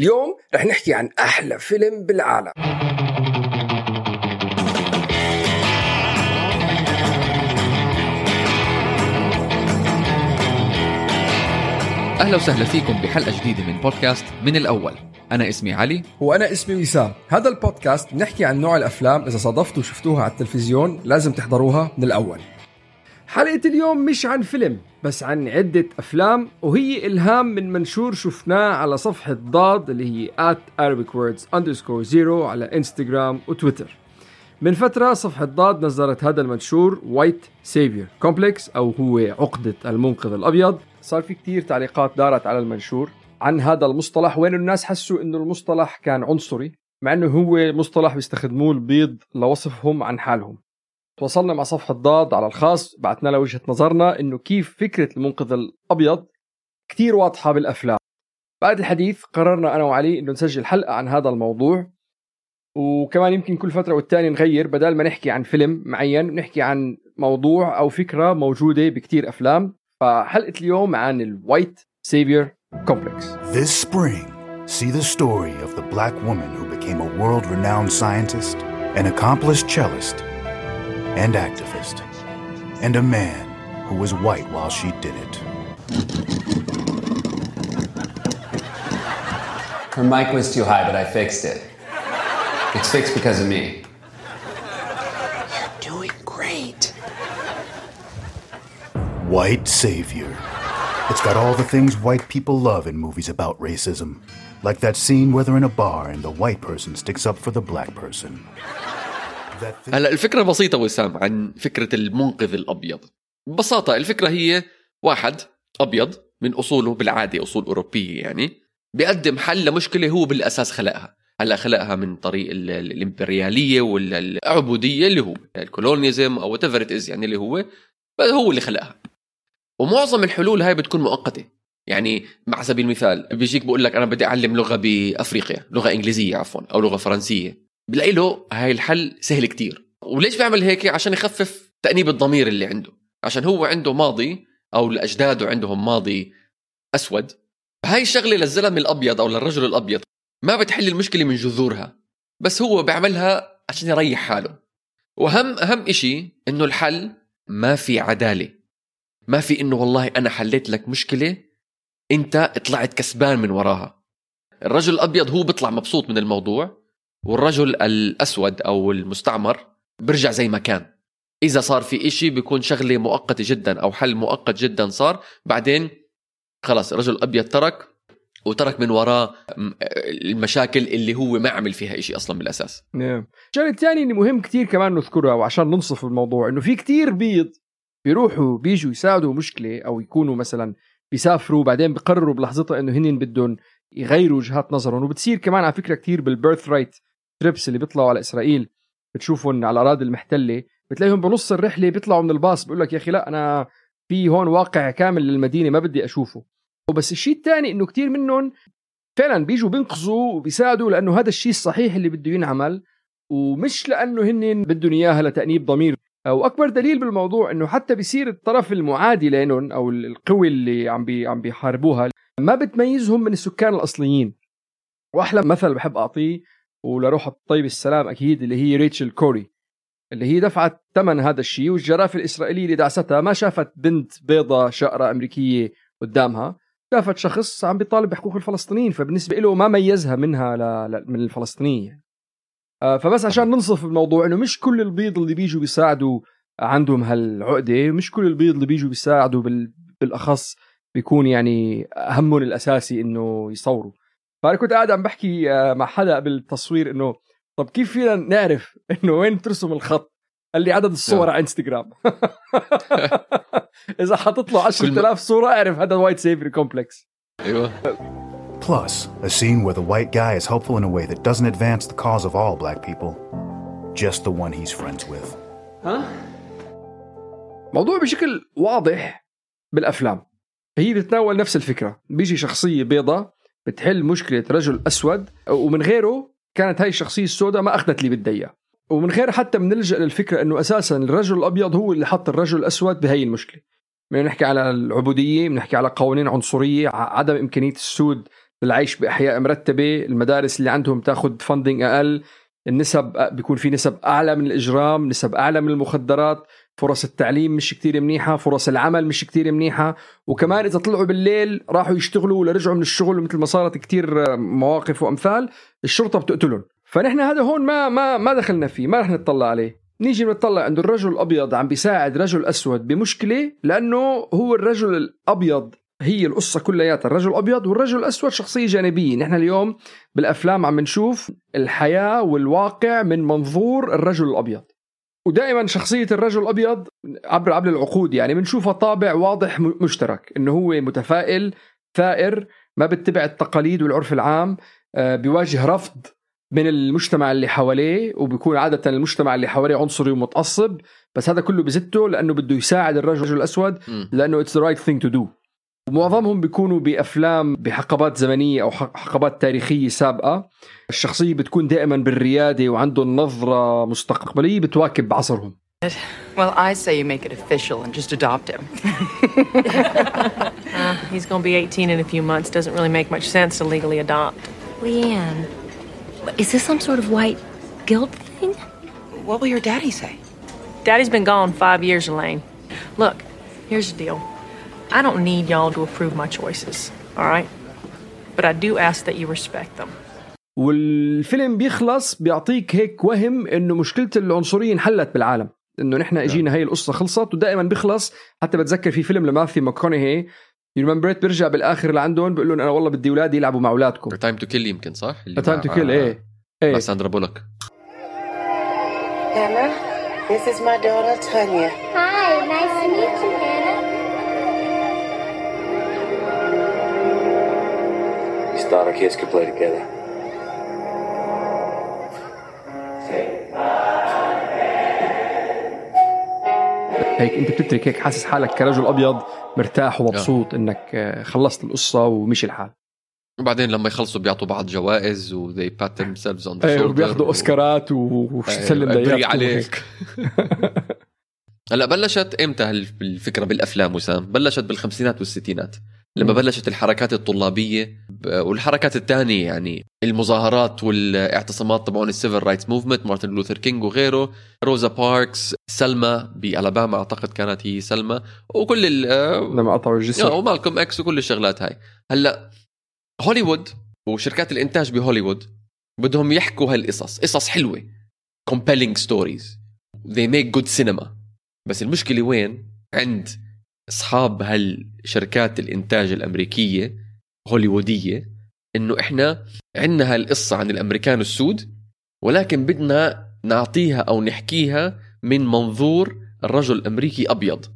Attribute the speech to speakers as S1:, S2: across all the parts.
S1: اليوم رح نحكي عن أحلى فيلم بالعالم.
S2: أهلا وسهلا فيكم بحلقة جديدة من بودكاست من الأول. أنا اسمي علي.
S1: وأنا اسمي وسام. هذا البودكاست بنحكي عن نوع الأفلام إذا صادفتوا وشفتوها على التلفزيون لازم تحضروها من الأول. حلقة اليوم مش عن فيلم بس عن عدة أفلام وهي إلهام من منشور شفناه على صفحة ضاد اللي هي at Arabic Words underscore zero على انستغرام وتويتر. من فترة صفحة ضاد نزلت هذا المنشور white savior complex أو هو عقدة المنقذ الأبيض. صار في كتير تعليقات دارت على المنشور عن هذا المصطلح وين الناس حسوا إنه المصطلح كان عنصري مع إنه هو مصطلح بيستخدموه البيض لوصفهم عن حالهم. تواصلنا مع صفحة ضاد على الخاص بعثنا لها وجهة نظرنا إنه كيف فكرة المنقذ الأبيض كتير واضحة بالأفلام. بعد الحديث قررنا أنا وعلي إنه نسجل حلقة عن هذا الموضوع وكمان يمكن كل فترة والتانية نغير بدل ما نحكي عن فيلم معين نحكي عن موضوع أو فكرة موجودة بكتير أفلام. فحلقة اليوم عن ال white savior complex
S3: This spring, see the story of the black woman who became a world renowned scientist, an accomplished cellist, and activist, and a man who was white while she did it.
S4: Her mic was too high, but I fixed it. It's fixed because of me. You're doing great.
S3: White Savior. It's got all the things white people love in movies about racism. Like that scene where they're in a bar and the white person sticks up for the black person.
S2: هلا الفكرة بسيطة وسام عن فكرة المنقذ الأبيض. ببساطة الفكرة هي واحد أبيض من أصوله بالعادة أصول أوروبية يعني بيقدم حل لمشكلة هو بالأساس خلقها. هلا خلقها من طريق ال- ال- الإمبريالية والعبودية اللي هو ال colonialism أو whatever يعني اللي هو هو اللي خلقها. ومعظم الحلول هاي بتكون مؤقتة. يعني مع سبيل المثال بيجيك بقول لك أنا بدي أعلم لغة بأفريقيا لغة إنجليزية عفوا أو لغة فرنسية. بلاقي له هاي الحل سهل كتير. وليش بيعمل هيك؟ عشان يخفف تأنيب الضمير اللي عنده. عشان هو عنده ماضي أو لاجداده عندهم ماضي أسود. هاي الشغلة للزلمة الأبيض أو للرجل الأبيض ما بتحل المشكلة من جذورها. بس هو بيعملها عشان يريح حاله. واهم أهم إشي إنه الحل ما في عدالة. ما في إنه والله أنا حليت لك مشكلة أنت طلعت كسبان من وراها. الرجل الأبيض هو بيطلع مبسوط من الموضوع. والرجل الأسود أو المستعمر برجع زي ما كان. إذا صار في إشي بيكون شغلة مؤقتة جدا أو حل مؤقت جدا صار. بعدين خلاص الرجل الابيض ترك وترك من وراه المشاكل اللي هو ما عمل فيها إشي أصلا بالاساس
S1: نعم. الشغلة الثانية اللي مهم كتير كمان نذكرها وعشان ننصف الموضوع إنه في كتير بيض بيروحوا بيجوا يساعدوا مشكلة أو يكونوا مثلا بيسافروا بعدين بقرروا بلحظتها إنه هن بدهم يغيروا وجهات نظرهم. وبتصير كمان على فكرة كتير بالبيرث رايت تريبس اللي بيطلعوا على إسرائيل بتشوفهم على الأراضي المحتلة بتلاقيهم بنص الرحلة بيطلعوا من الباص بيقول لك يا أخي لا أنا في هون واقع كامل للمدينة ما بدي أشوفه. وبس الشيء الثاني إنه كتير منهم فعلا بيجوا بينقذوا وبيساعدوا لأنه هذا الشيء الصحيح اللي بده ينعمل ومش لأنه هن بدهم إياها لتأنيب ضمير. واكبر دليل بالموضوع إنه حتى بيصير الطرف المعادي لهم أو القوي اللي عم بي عم بيحاربوها ما بتميزهم من السكان الأصليين. وأحلى مثل بحب أعطيه ولروح الطيب السلام أكيد اللي هي ريتشل كوري اللي هي دفعت ثمن هذا الشيء والجرافه الاسرائيليه اللي دعستها ما شافت بنت بيضة شقرة أمريكية قدامها شافت شخص عم بيطالب بحقوق الفلسطينيين فبالنسبة له ما ميزها منها ل... ل... من الفلسطينية. آه، فبس عشان ننصف الموضوع إنه مش كل البيض اللي بيجوا بيساعدوا عندهم هالعقدة مش كل البيض اللي بيجوا بيساعدوا بال... بالأخص بيكون يعني همهم الأساسي إنه يصوروا. فأنا كنت قاعد عم بحكي آه، مع حدا قبل التصوير إنه طب كيف فينا نعرف إنه وين بترسم الخط؟ قال لي عدد الصور
S2: نعم.
S1: على إنستغرام. إذا حاطط له 10000 صورة أعرف هذا white savior complex
S2: أيوه.
S3: Plus, a scene where the white guy is helpful in a way that doesn't advance the cause of all black people, just the one he's friends with.
S1: موضوع بشكل واضح بالأفلام. هي بتتناول نفس الفكرة. بيجي شخصية بيضة بتحل مشكلة رجل أسود ومن غيره كانت هاي الشخصية السوداء ما أخذت اللي بدها اياه ومن غير حتى بنلجا للفكرة إنه أساسا الرجل الأبيض هو اللي حط الرجل الأسود بهي المشكلة. بدنا نحكي على العبودية بنحكي على قوانين عنصرية عدم إمكانية السود العيش بأحياء مرتبة المدارس اللي عندهم تاخذ فندنج أقل النسب بيكون في نسب أعلى من الإجرام نسب أعلى من المخدرات. فرص التعليم مش كتير منيحة فرص العمل مش كتير منيحة وكمان إذا طلعوا بالليل راحوا يشتغلوا ولا رجعوا من الشغل مثل ما صارت كتير مواقف وأمثال الشرطة بتقتلهم. فنحن هذا هون ما ما ما دخلنا فيه ما رح نطلع عليه. نيجي نطلع عند الرجل الأبيض عم بيساعد رجل أسود بمشكلة لأنه هو الرجل الأبيض هي القصة كلياتها الرجل الأبيض والرجل الأسود شخصية جانبية. نحن اليوم بالأفلام عم نشوف الحياة والواقع من منظور الرجل الأبيض. ودائما شخصية الرجل الأبيض عبر عبر العقود يعني بنشوفها طابع واضح مشترك إنه هو متفائل ثائر ما بتبع التقاليد والعرف العام آه، بيواجه رفض من المجتمع اللي حواليه وبيكون عادة المجتمع اللي حواليه عنصري ومتعصب بس هذا كله بزته لأنه بده يساعد الرجل الأسود لأنه it's the right thing to do. ومعظمهم بيكونوا بافلام بحقبات زمنيه أو حقبات تاريخيه سابقه الشخصيه بتكون دائما بالرياده وعندهم نظره مستقبليه بتواكب عصرهم
S5: Well, I say you make it official and just adopt him.
S6: uh, he's going to be 18 in a few months. Doesn't really make much sense to legally adopt.
S7: Leanne, is this some sort of white guilt thing?
S5: What will your daddy say?
S6: Daddy's been gone five years, Elaine. Look, here's the deal. I don't need y'all to approve my choices, all right? But I do ask that you respect them.
S1: والفيلم بيخلص بيعطيك هيك وهم إنه مشكلة العنصرية انحلت بالعالم إنه نحن نعم. إجينا هي القصة خلصت ودائما بيخلص حتى بتذكر في فيلم لماثيو ماكونيهي remember بيرجع بالآخر لعندهم بيقول لهم أنا والله بدي أولادي يلعبوا مع أولادكم
S2: Time to Kill يمكن صح؟
S1: Time to Kill إيه
S2: إيه ساندرا بولوك
S8: Hannah, this is my daughter Tanya.
S9: Hi, nice to meet you,
S10: thought our kids could play together.
S1: هيك انت بتترك هيك حاسس حالك كرجل أبيض مرتاح ومبسوط إنك آه، خلصت القصة ومشي الحال.
S2: وبعدين لما يخلصوا بيعطوا بعض جوائز وذي بات themselves on the
S1: إيه وبياخذوا أوسكارات وسلم
S2: أيوة عليك. هلا بلشت إمتى الفكرة بالأفلام وسام؟ بلشت بالخمسينات والستينات لما بلشت الحركات الطلابية والحركات الثانية يعني المظاهرات والاعتصامات تبعون ال civil rights movement مارتن لوثر كينج وغيره روزا باركس سلمى بألاباما أعتقد كانت هي سلمى وكل ال
S1: لما قطعوا الجسر
S2: ومالكم إكس وكل الشغلات هاي. هلا هوليوود وشركات الإنتاج بهوليوود بدهم يحكوا هالقصص قصص حلوة compelling stories. They make good cinema. بس المشكلة وين؟ عند أصحاب هالشركات الإنتاج الأمريكية هوليوودية إنه إحنا عندنا هالقصة عن الأمريكان السود ولكن بدنا نعطيها أو نحكيها من منظور الرجل الأمريكي أبيض.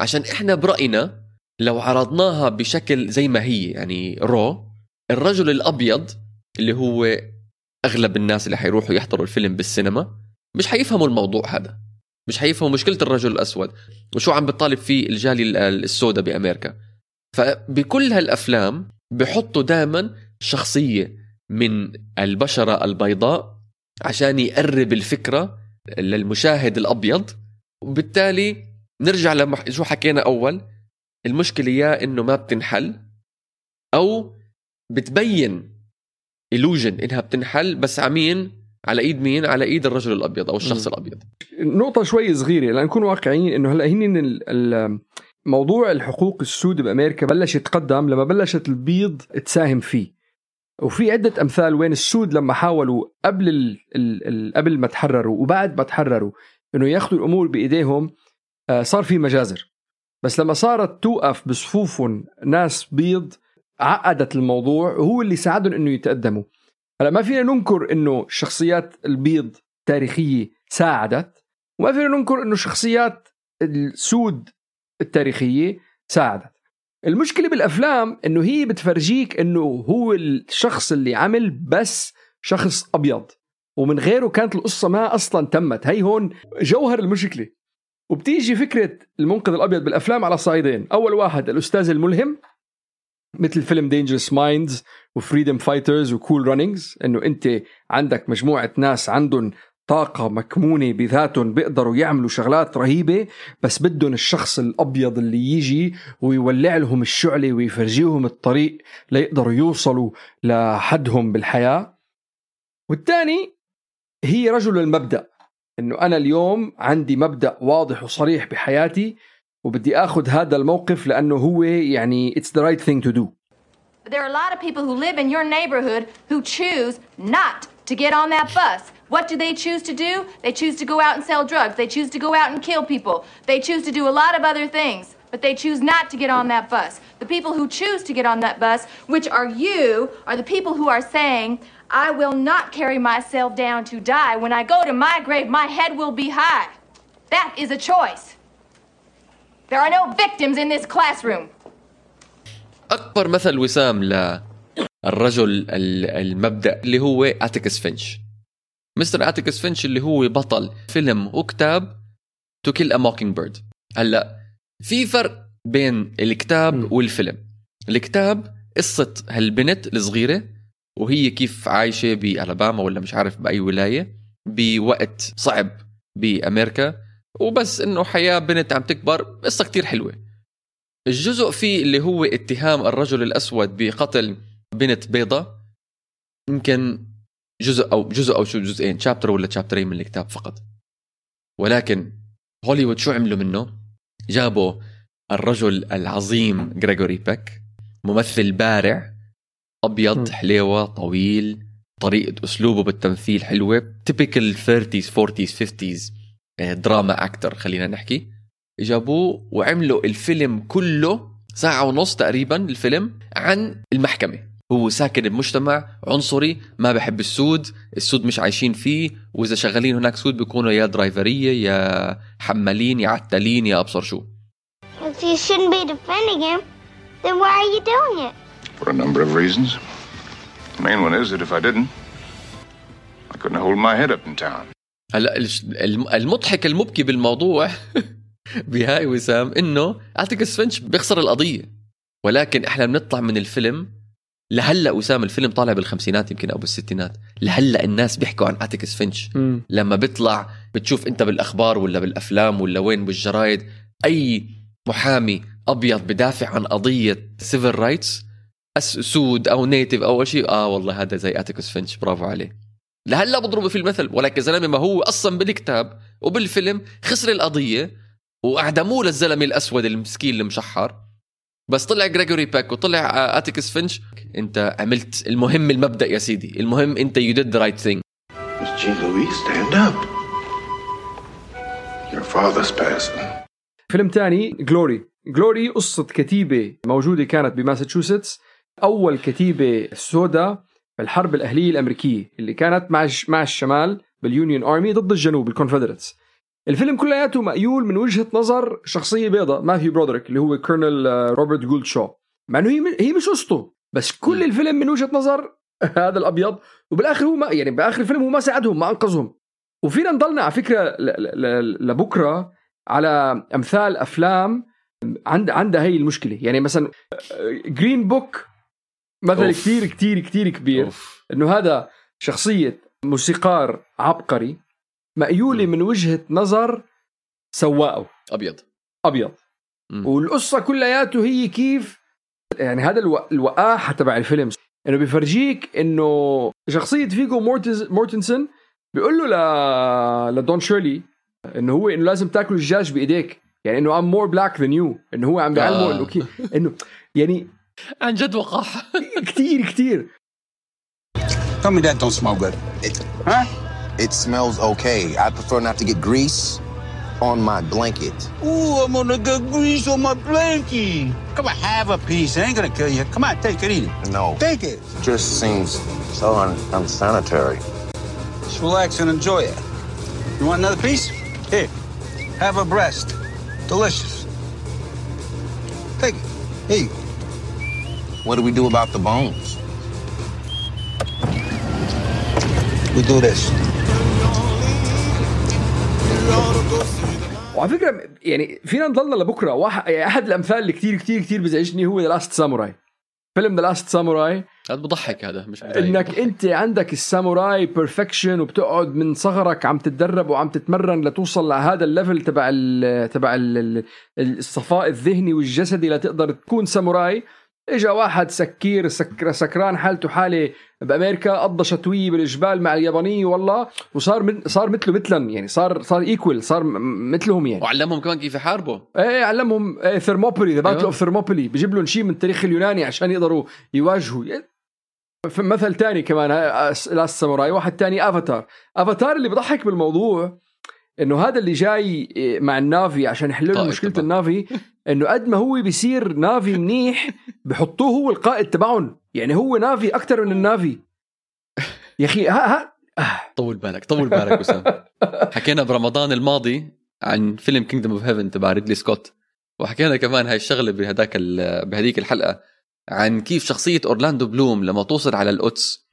S2: عشان إحنا برأينا لو عرضناها بشكل زي ما هي يعني رو الرجل الأبيض اللي هو أغلب الناس اللي حيروحوا يحضروا الفيلم بالسينما مش حيفهموا الموضوع هذا. مش حيفهموا مشكلة الرجل الأسود. وشو عم بتطالب فيه الجالية السوداء بأمريكا. فبكل هالأفلام بحطوا دائما شخصية من البشرة البيضاء عشان يقرب الفكرة للمشاهد الأبيض. وبالتالي نرجع لما شو حكينا أول؟ المشكلة يا إنه ما بتنحل أو بتبين illusion إنها بتنحل بس عمين على إيد مين؟ على إيد الرجل الأبيض أو الشخص م. الأبيض.
S1: نقطة شوي صغيرة لنكون واقعيين إنه هلأ هن موضوع الحقوق السود بأمريكا بلش يتقدم لما بلشت البيض تساهم فيه. وفي عدة أمثال وين السود لما حاولوا قبل ال ال قبل ما تحرروا وبعد ما تحرروا إنه ياخذوا الأمور بإيديهم آه، صار في مجازر. بس لما صارت توقف بصفوفهم ناس بيض عقدت الموضوع وهو اللي ساعدهم إنه يتقدموا هلا ما فينا ننكر إنه شخصيات البيض تاريخيه ساعدت وما فينا ننكر إنه شخصيات السود التاريخية ساعدت. المشكلة بالأفلام إنه هي بتفرجيك إنه هو الشخص اللي عمل بس شخص أبيض ومن غيره كانت القصة ما أصلا تمت. هي هون جوهر المشكلة. وبتيجي فكرة المنقذ الأبيض بالأفلام على صعيدين. أول واحد الأستاذ الملهم. مثل فيلم Dangerous Minds و Freedom Writers و Cool Runnings إنه أنت عندك مجموعة ناس عندهم طاقة مكمونة بذاتهم بيقدروا يعملوا شغلات رهيبة بس بدهم الشخص الأبيض اللي يجي ويولع لهم الشعلة ويفرجيهم الطريق ليقدروا يوصلوا لحدهم بالحياة. والثاني هي رجل المبدأ إنه أنا اليوم عندي مبدأ واضح وصريح بحياتي وبدي اخذ هذا الموقف لانه هو يعني it's the right thing to do
S11: There are a lot of people who live in your neighborhood who choose not to get on that bus. What do they choose to do? They choose to go out and sell drugs. They choose to go out and kill people. They choose to do a lot of other things, but they choose not to get on that bus. The people who choose to get on that bus, which are you, are the people who are saying, I will not carry myself down to die. When I go to my grave, my head will be high. That is a choice. There are no victims in this classroom.
S2: أكبر مثل وسام للرجل ال- المبدأ اللي هو Atticus Finch mister Atticus Finch اللي هو بطل فيلم وكتاب To Kill a Mockingbird هلأ في فرق بين الكتاب والفيلم. الكتاب قصة هالبنت الصغيرة وهي كيف عايشة بألاباما ولا مش عارف بأي ولاية بوقت صعب بأمريكا. وبس إنه حياة بنت عم تكبر قصة كتير حلوة الجزء فيه اللي هو اتهام الرجل الأسود بقتل بنت بيضة يمكن جزء أو جزء أو شو جزئين شابتر ولا شابترين من الكتاب فقط ولكن هوليوود شو عملوا منه؟ جابوا الرجل العظيم غريغوري بيك ممثل بارع
S1: أبيض.
S2: حليوة طويل طريقة أسلوبه بالتمثيل حلوة typical 30s 40s 50s آه، دراما أكتر خلينا نحكي جابوه وعملوا الفيلم كله ساعة ونص تقريبا الفيلم عن المحكمة هو ساكن بمجتمع عنصري ما بحب السود السود مش عايشين فيه وإذا شغالين هناك سود بيكونوا يا درايفرية يا حمالين يا عتالين يا أبصر شو
S9: If you shouldn't be defending him, then why are you doing it?
S12: For a number of reasons. The main one is that if I didn't, I couldn't hold my head up in town.
S2: هلا المضحك المبكي بالموضوع بهاي وسام إنه اتيكس فينش بيخسر القضية. ولكن إحنا بنطلع من الفيلم لهلأ وسام الفيلم طالع بالخمسينات يمكن أو بالستينات لهلأ الناس بيحكوا عن اتيكس فينش
S1: مم.
S2: لما بيطلع بتشوف أنت بالأخبار ولا بالأفلام ولا وين بالجرايد أي محامي أبيض بدافع عن قضية civil rights سود أو native أو شيء آه والله هذا زي اتيكس فينش برافو عليه. لهلا بضربوا في المثل ولكن زلمة ما هو أصلا بالكتاب وبالفيلم خسر القضية وأعدموه للزلمة الأسود المسكين المشحر. بس طلع جريجوري باك وطلع آه، اتيكس فينش أنت عملت المهم المبدأ يا سيدي. المهم
S12: أنت you did the right thing.
S1: فيلم تاني Glory Glory قصة كتيبة موجودة كانت بماساتشوستس. أول كتيبة سوداء الحرب الأهلية الأمريكية اللي كانت مع مع الشمال بال Union Army ضد الجنوب ال Confederates الفيلم كلياته مأيول من وجهة نظر شخصية بيضاء ماثيو برودريك اللي هو كولونيل آه، روبرت جولد شو مع إنه هي هي مش قصته بس كل الفيلم من وجهة نظر هذا الأبيض. وبالآخر هو ما يعني بآخر الفيلم هو ما ساعدهم ما أنقذهم. وفينا نضلنا على فكرة لبكرة على أمثال أفلام عند عندها هي المشكلة. يعني مثلا جرين بوك مثل
S2: أوف.
S1: كثير كثير كثير كبير
S2: أوف.
S1: إنه هذا شخصية موسيقار عبقري مأيولة من وجهة نظر سواقه
S2: أبيض
S1: أبيض
S2: مم.
S1: والقصة كلياته هي كيف يعني هذا ألو... الوقاحة تبع الفيلم إنه بيفرجيك إنه شخصية فيجو مورتز... مورتنسون بيقول له ل... لدون شيرلي إنه هو إنه لازم تاكل الدجاج بإيديك يعني إنه I'm more black than you إنه هو عم بيعلمه
S2: آه.
S1: إنه كي... إنه يعني
S2: عن جد وقاحه
S1: كثير كثير
S13: Tell me that don't smell good.
S14: It,
S13: Huh?
S14: it smells okay. I prefer not to get grease on my blanket.
S13: Ooh, I'm gonna get grease on my blankie. Come on, have a piece. It ain't gonna kill you. Come on, take it, eat it.
S14: No,
S13: Take it.
S14: just seems so un- unsanitary.
S13: Just relax and enjoy it. You want another piece? Here. Have a breast. Delicious. Take it. Here you go.
S14: What do we do about the bones?
S13: We do this.
S1: وعلى فكرة يعني فينا نضلنا لبكرة واحد يعني أحد الأمثال اللي كثير كثير كثير بزعجني هو The Last Samurai فيلم The Last Samurai
S2: هذا بضحك هذا مش بضايق.
S1: إنك أنت عندك الساموراي perfection وبتقعد من صغرك عم تتدرب وعم تتمرن لتوصل لهذا ال level تبع ال تبع ال الصفاء الذهني والجسدي لتقدر تكون ساموراي اجى واحد سكير سكر سكران حالته حالة بأمريكا قضى شتويه بالجبال مع اليابانية والله وصار من صار مثله مثلا يعني صار صار equal صار مثلهم يعني.
S2: وعلمهم كمان كيف يحاربوا؟
S1: إيه علمهم إيه Thermopylae the
S2: battle.
S1: of Thermopylae بجيب لهم شيء من التاريخ اليوناني عشان يقدروا يواجهوا. في مثل تاني كمان Last Samurai واحد تاني Avatar Avatar اللي بضحك بالموضوع إنه هذا اللي جاي إيه، مع النافي عشان يحل لهم
S2: قائد
S1: مشكلة
S2: طبعاً.
S1: النافي. إنه قد ما هو بيصير نافي منيح بحطوه هو القائد تبعهم. يعني هو نافي أكثر من النافي. يا أخي ها ها.
S2: طول بالك طول بالك وسام حكينا برمضان الماضي عن فيلم Kingdom of Heaven تبع ريدلي سكوت وحكينا كمان هاي الشغلة بهداك بهديك الحلقة عن كيف شخصية أورلاندو بلوم لما توصل على القدس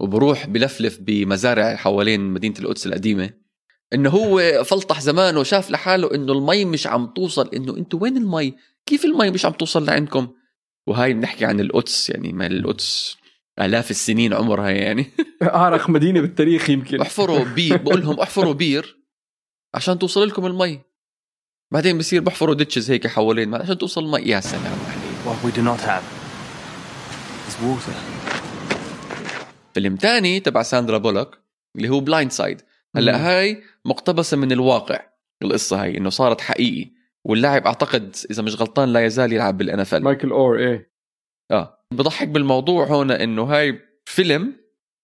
S2: وبروح بلفلف بمزارع حوالين مدينة القدس القديمة. إنه هو فلطح زمان وشاف لحاله إنه المي مش عم توصل. إنه أنتوا وين المي؟ كيف المي مش عم توصل لعندكم؟ وهاي بنحكي عن القدس يعني ما القدس آلاف السنين عمرها يعني.
S1: أعرق مدينة بالتاريخ يمكن.
S2: احفروا بير بقول لهم احفروا بير عشان توصل لكم المي. بعدين بصير بحفروا ditches هيك حوالين ما- عشان توصل المي. يا سلام عليك. فيلم تاني تبع ساندرا بولوك اللي هو Blind Side. هلا. هاي مقتبسة من الواقع القصة هاي إنه صارت حقيقي واللاعب أعتقد إذا مش غلطان لا يزال يلعب بال NFL
S1: مايكل أور إيه.
S2: آه. بضحك بالموضوع هون إنه هاي فيلم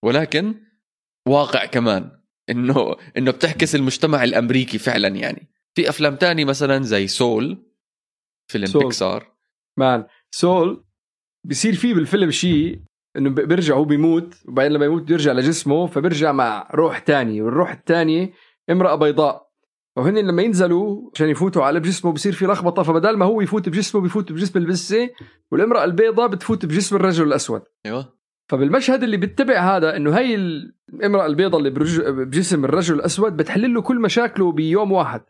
S2: ولكن واقع كمان إنه إنه بتعكس المجتمع الأمريكي فعلا يعني. في أفلام تاني مثلا زي Soul فيلم
S1: Soul.
S2: Pixar.
S1: man Soul بيصير فيه بالفيلم شيء إنه بيرجع هو بيموت وبعدين لما يموت بيرجع لجسمه فبيرجع مع روح تانية والروح الثانية امرأة بيضاء. وهن لما ينزلوا عشان يفوتوا على بجسمه بصير في لخبطة فبدال ما هو يفوت بجسمه بيفوت بجسم البسة والامرأة البيضاء بتفوت بجسم الرجل الأسود.
S2: أيوه.
S1: فبالمشهد اللي بيتبع هذا إنه هي الامرأة البيضاء اللي برج... بجسم الرجل الأسود بتحل له كل مشاكله بيوم واحد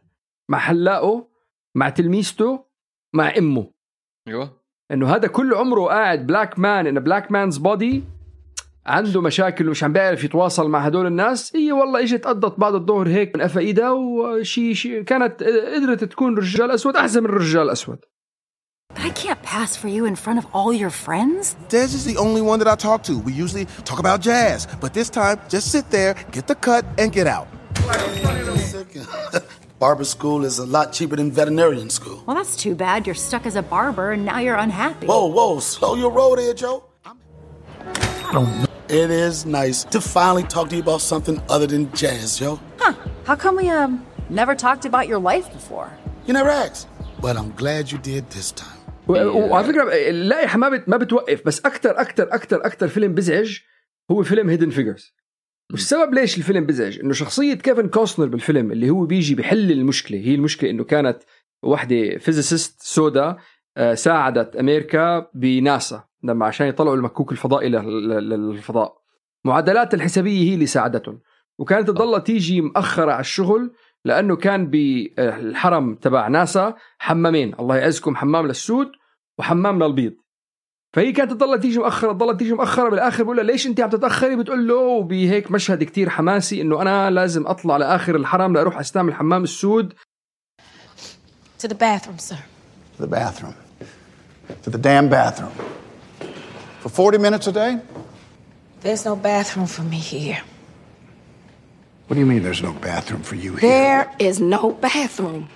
S1: مع حلاقه مع تلميذته مع أمه.
S2: أيوه.
S1: إنه هذا كل عمره قاعد black man in black man's body عنده مشاكل ومش عم بيعرف يتواصل مع هدول الناس هي والله إجت قضت بعد الظهر هيك من قفا ايدها وشي شي كانت قدرت تكون رجال أسود أحسن من الرجال الاسود
S15: I can't pass for you in front of all your friends.
S16: Dez is the only one that I talk to. We usually talk about jazz, but this time, just sit there, get the cut, and get out.
S17: Barber school is a lot cheaper than veterinarian school.
S15: Well, that's too bad. You're stuck as a barber and now you're unhappy.
S17: Whoa, whoa, slow your roll there, Joe. It is nice to finally talk to you about something other than jazz, Joe.
S15: Huh. How come we um never talked about your life before?
S17: You never asked, but I'm glad you did this time.
S1: و- وعلى فكره اللائحه ما بت ما بتوقف بس اكثر اكثر اكثر اكثر فيلم بزعج هو فيلم هيدن فيجرز والسبب ليش الفيلم بزعج؟ إنه شخصية كيفن كوستنر بالفيلم اللي هو بيجي بحل المشكلة هي المشكلة إنه كانت وحدة فيزيست سودا آه، ساعدت أمريكا بناسا لما عشان يطلعوا المكوك الفضائي لل- لل- للفضاء. معادلات الحسابية هي اللي ساعدتهم. وكانت تضلها تيجي مأخرة على الشغل لأنه كان بالحرم تبع ناسا حمامين. الله يعزكم حمام للسود وحمام للبيض. فهي كانت تضلها تيجي مأخرة تضلها تيجي مأخرة بالآخر بقول لها ليش أنت عم تتأخري بتقول له بهيك مشهد كتير حماسي إنه أنا لازم أطلع لآخر الحرم لأروح أستعمل حمام السود
S18: To the bathroom, sir.
S16: To the bathroom. To the damn bathroom. For 40 minutes a day?
S18: There's no bathroom for me here.
S16: What do you mean there's no bathroom for you here?
S18: There is no bathroom.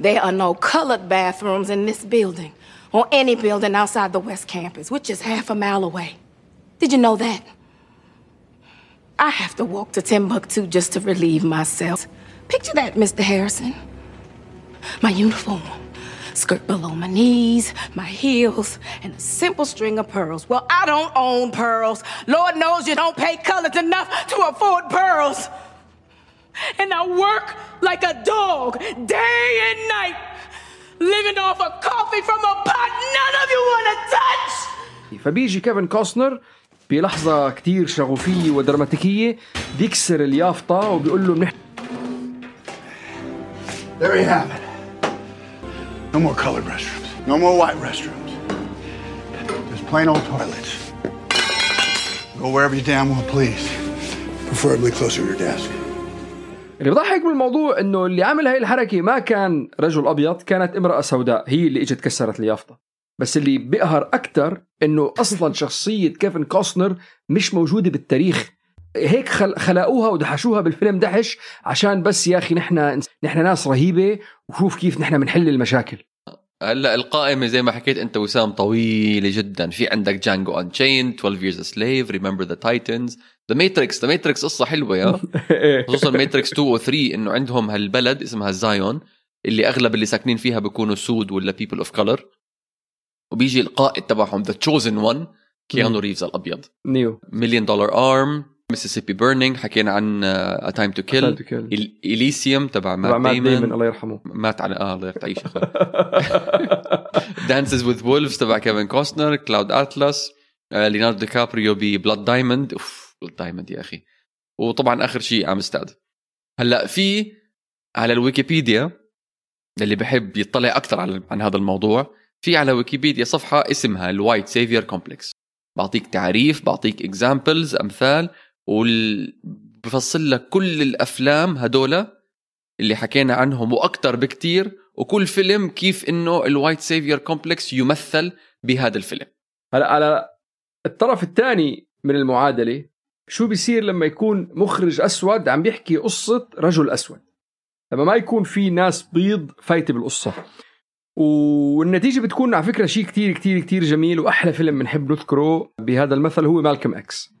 S18: There are no colored bathrooms in this building or any building outside the West Campus, which is half a mile away. Did you know that? I have to walk to Timbuktu just to relieve myself. Picture that, Mr. Harrison. My uniform, skirt below my knees, my heels, and a simple string of pearls. Well, I don't own pearls. Lord knows you don't pay colors enough to afford pearls. And I work like a dog day and night, living off of coffee from a pot none of you want to touch.
S1: فبيجي كيفن كوستنر بلحظة كتير شغوفية ودراماتيكية بيكسر اليافطة وبيقول له بنحكي
S16: There you have it. No more colored restrooms. No more white restrooms. Just plain old toilets. Go wherever you damn well please. Preferably closer to your desk.
S1: اللي بضحك بالموضوع إنه اللي عمل هاي الحركة ما كان رجل أبيض كانت امرأة سوداء هي اللي إجت كسرت اليافطه بس اللي بيقهر أكثر إنه أصلا شخصية كيفن كوستنر مش موجودة بالتاريخ. هيك خل... خلقوها ودحشوها بالفيلم دحش عشان بس يا أخي نحن نحن ناس رهيبة وشوف كيف نحن بنحل المشاكل.
S2: هلأ القائمة زي ما حكيت أنت وسام طويلة جدا. في عندك Django Unchained 12 years a slave remember the titans. The Matrix The Matrix قصة حلوة يا. خصوصا Matrix 2 و 3 إنه عندهم هالبلد اسمها Zion اللي أغلب اللي ساكنين فيها بيكونوا سود ولا people of color وبيجي القائد تبعهم the chosen one كيانو ريفز الأبيض.
S1: نيو.
S2: Million Dollar Arm Mississippi Burning حكينا عن A Time to Kill Elysium تبع مات ديمون
S1: الله يرحمه.
S2: مات على آه الله يعيش Dances with Wolves تبع كيفن كوستنر Cloud Atlas ليوناردو دي كابريو ب Blood Diamond أوف. Diamond يا أخي. وطبعا آخر شيء Amistad هلأ في على الويكيبيديا اللي بحب يطلع أكثر على عن هذا الموضوع في على ويكيبيديا صفحة اسمها ال white savior complex بعطيك تعريف بعطيك examples أمثال وبفصل لك كل الأفلام هدول اللي حكينا عنهم وأكثر بكتير وكل فيلم كيف إنه ال white savior complex يمثل بهذا الفيلم.
S1: هلأ على الطرف الثاني من المعادلة شو بيصير لما يكون مخرج أسود؟ عم بيحكي قصة رجل أسود. لما ما يكون في ناس بيض فايتة بالقصة. والنتيجة بتكون على فكرة شيء كتير كتير كتير جميل وأحلى فيلم بنحب نذكره بهذا المثل هو مالكم إكس.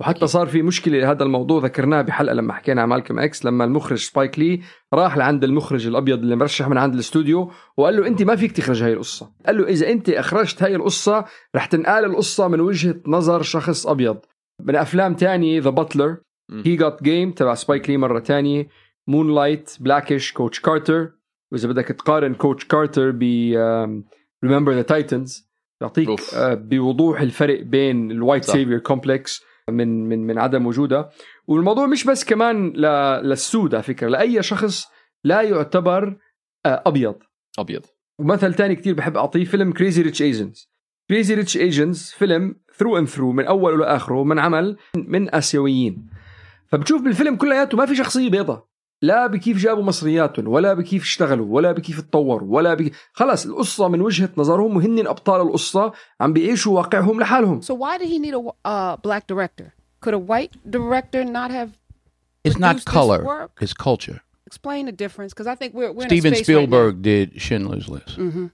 S1: وحتى صار في مشكلة لهذا الموضوع ذكرناه بحلقة لما حكينا عن مالكم إكس لما المخرج سبايك لي راح لعند المخرج الأبيض اللي مرشح من عند الاستوديو وقال له أنت ما فيك تخرج هاي القصة. قال له إذا أنت أخرجت هاي القصة رح تنقال القصة من وجهة نظر شخص أبيض. من أفلام تانية The Butler He Got Game تبع سبايك لي مرة تانية Moonlight Black-ish Coach Carter وإذا بدك تقارن Coach Carter ب Remember the Titans بيعطيك بوضوح الفرق بين ال white savior complex من من من عدم وجودها والموضوع مش بس كمان للسود على فكرة لأي شخص لا يعتبر آه، أبيض.
S2: أبيض.
S1: ومثل تاني كتير بحب أعطيه فيلم Crazy Rich Asians Crazy Rich Asians فيلم through and through من اوله لاخره من عمل من اسيويين فبتشوف بالفيلم كلياته ما في شخصيه بيضة لا بكيف جابوا مصرياتهم ولا بكيف اشتغلوا ولا بكيف تطوروا ولا بك... خلص القصة من وجهة نظرهم وهن أبطال القصة عم بيعيشوا واقعهم لحالهم
S19: So why did he need a uh, black director? Could a white director not have
S20: It's not color, it's culture.
S19: Explain the difference, because I think we're, we're
S20: Steven
S19: in a space
S20: Spielberg
S19: right
S20: did Schindler's List.
S19: Mhm.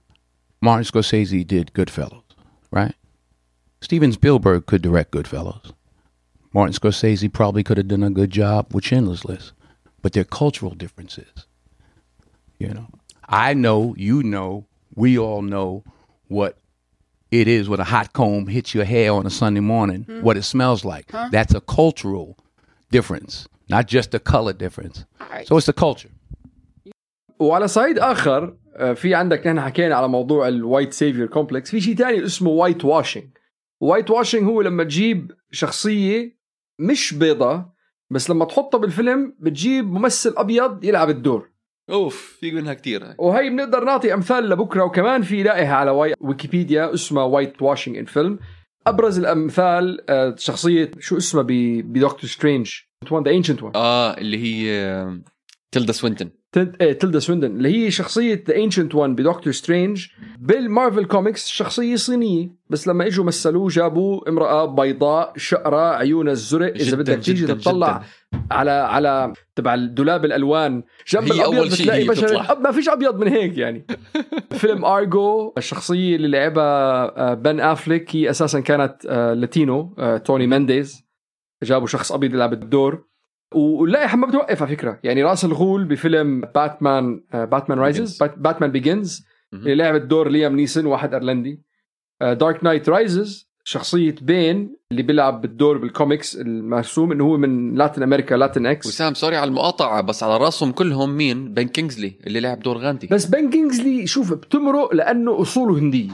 S20: Martin Scorsese did Goodfellas, right? Steven Spielberg could direct Goodfellas. Martin Scorsese probably could have done a good job with Schindler's List, but they're cultural differences. You know, I know, you know, we all know what it is when a hot comb hits your hair on a Sunday morning,
S19: Hmm.
S20: what it smells like.
S19: Huh?
S20: That's a cultural difference, not just a color difference. So it's the culture.
S1: وعلى صعيد اخر آه، في عندك نحن حكينا على موضوع الوايت سيفير كومبلكس في شيء تاني اسمه وايت واشنج وايت واشنج هو لما تجيب شخصية مش بيضة بس لما تحطها بالفيلم بتجيب ممثل أبيض يلعب الدور.
S2: أوف في منها كثير هاي.
S1: وهي بنقدر نعطي أمثال لبكرة وكمان في لاقيها على واي... ويكيبيديا اسمها whitewashing in film أبرز الأمثال آه، شخصية شو اسمها ب... ب Doctor Strange The Ancient One
S2: آه اللي هي تيلدا سوينتون
S1: تيلدا سوينتون اللي هي شخصية The Ancient One ب Doctor Strange بال Marvel Comics شخصية صينية بس لما إجوا مثلوه جابوا امرأة بيضاء شقرة عيونها الزرق.
S2: إذا
S1: بدك تيجي تطلع على على تبع الدولاب الألوان جنب
S2: هي
S1: الأبيض
S2: أول شيء
S1: بتلاقي
S2: هي
S1: بشر ما فيش أبيض من هيك يعني. فيلم Argo الشخصية اللي لعبها آه، بن افليك هي أساسا كانت آه، Latino آه، توني مانديز جابوا شخص أبيض يلعب الدور. واللائحه ما بتوقف على فكرة. يعني رأس الغول بفيلم باتمان آه، Batman Rises Batman Begins اللي لعب الدور ليام نيسون واحد أيرلندي. Dark Knight Rises شخصية Bane اللي بيلعب بالدور بالكوميكس المرسوم إنه هو من Latin America Latinx
S2: وسام سوري على المقاطعة بس على رأسهم كلهم مين؟ بن كينجزلي اللي لعب دور غاندي.
S1: بس بن كينجزلي شوف بتمرق لأنه أصوله هنديه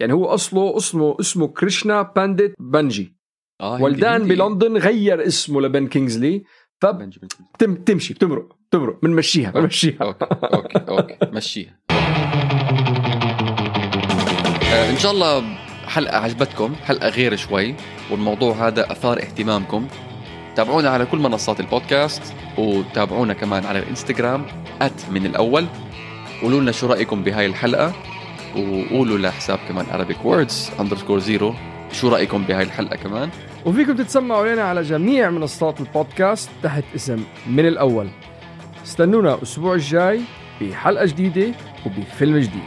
S1: يعني هو أصله اسمه اسمه كريشنا بانديت بنجي
S2: آه هندي.
S1: بلندن غير اسمه لبن كينجزلي فبتمشي بتمرق بتمرق بنمشيها بنمشيها.
S2: أوكي أوكي أوكي مشيها. آه إن شاء الله حلقة عجبتكم حلقة غير شوي والموضوع هذا أثار اهتمامكم. تابعونا على كل منصات البودكاست وتابعونا كمان على الإنستغرام at من الأول. قولوا لنا شو رأيكم بهاي الحلقة وقولوا لحساب كمان Arabic Words underscore zero شو رأيكم بهاي الحلقة كمان.
S1: وفيكم تتسمعوا لنا على جميع منصات البودكاست تحت اسم من الأول. استنونا الأسبوع الجاي بحلقة جديدة وبفيلم جديد.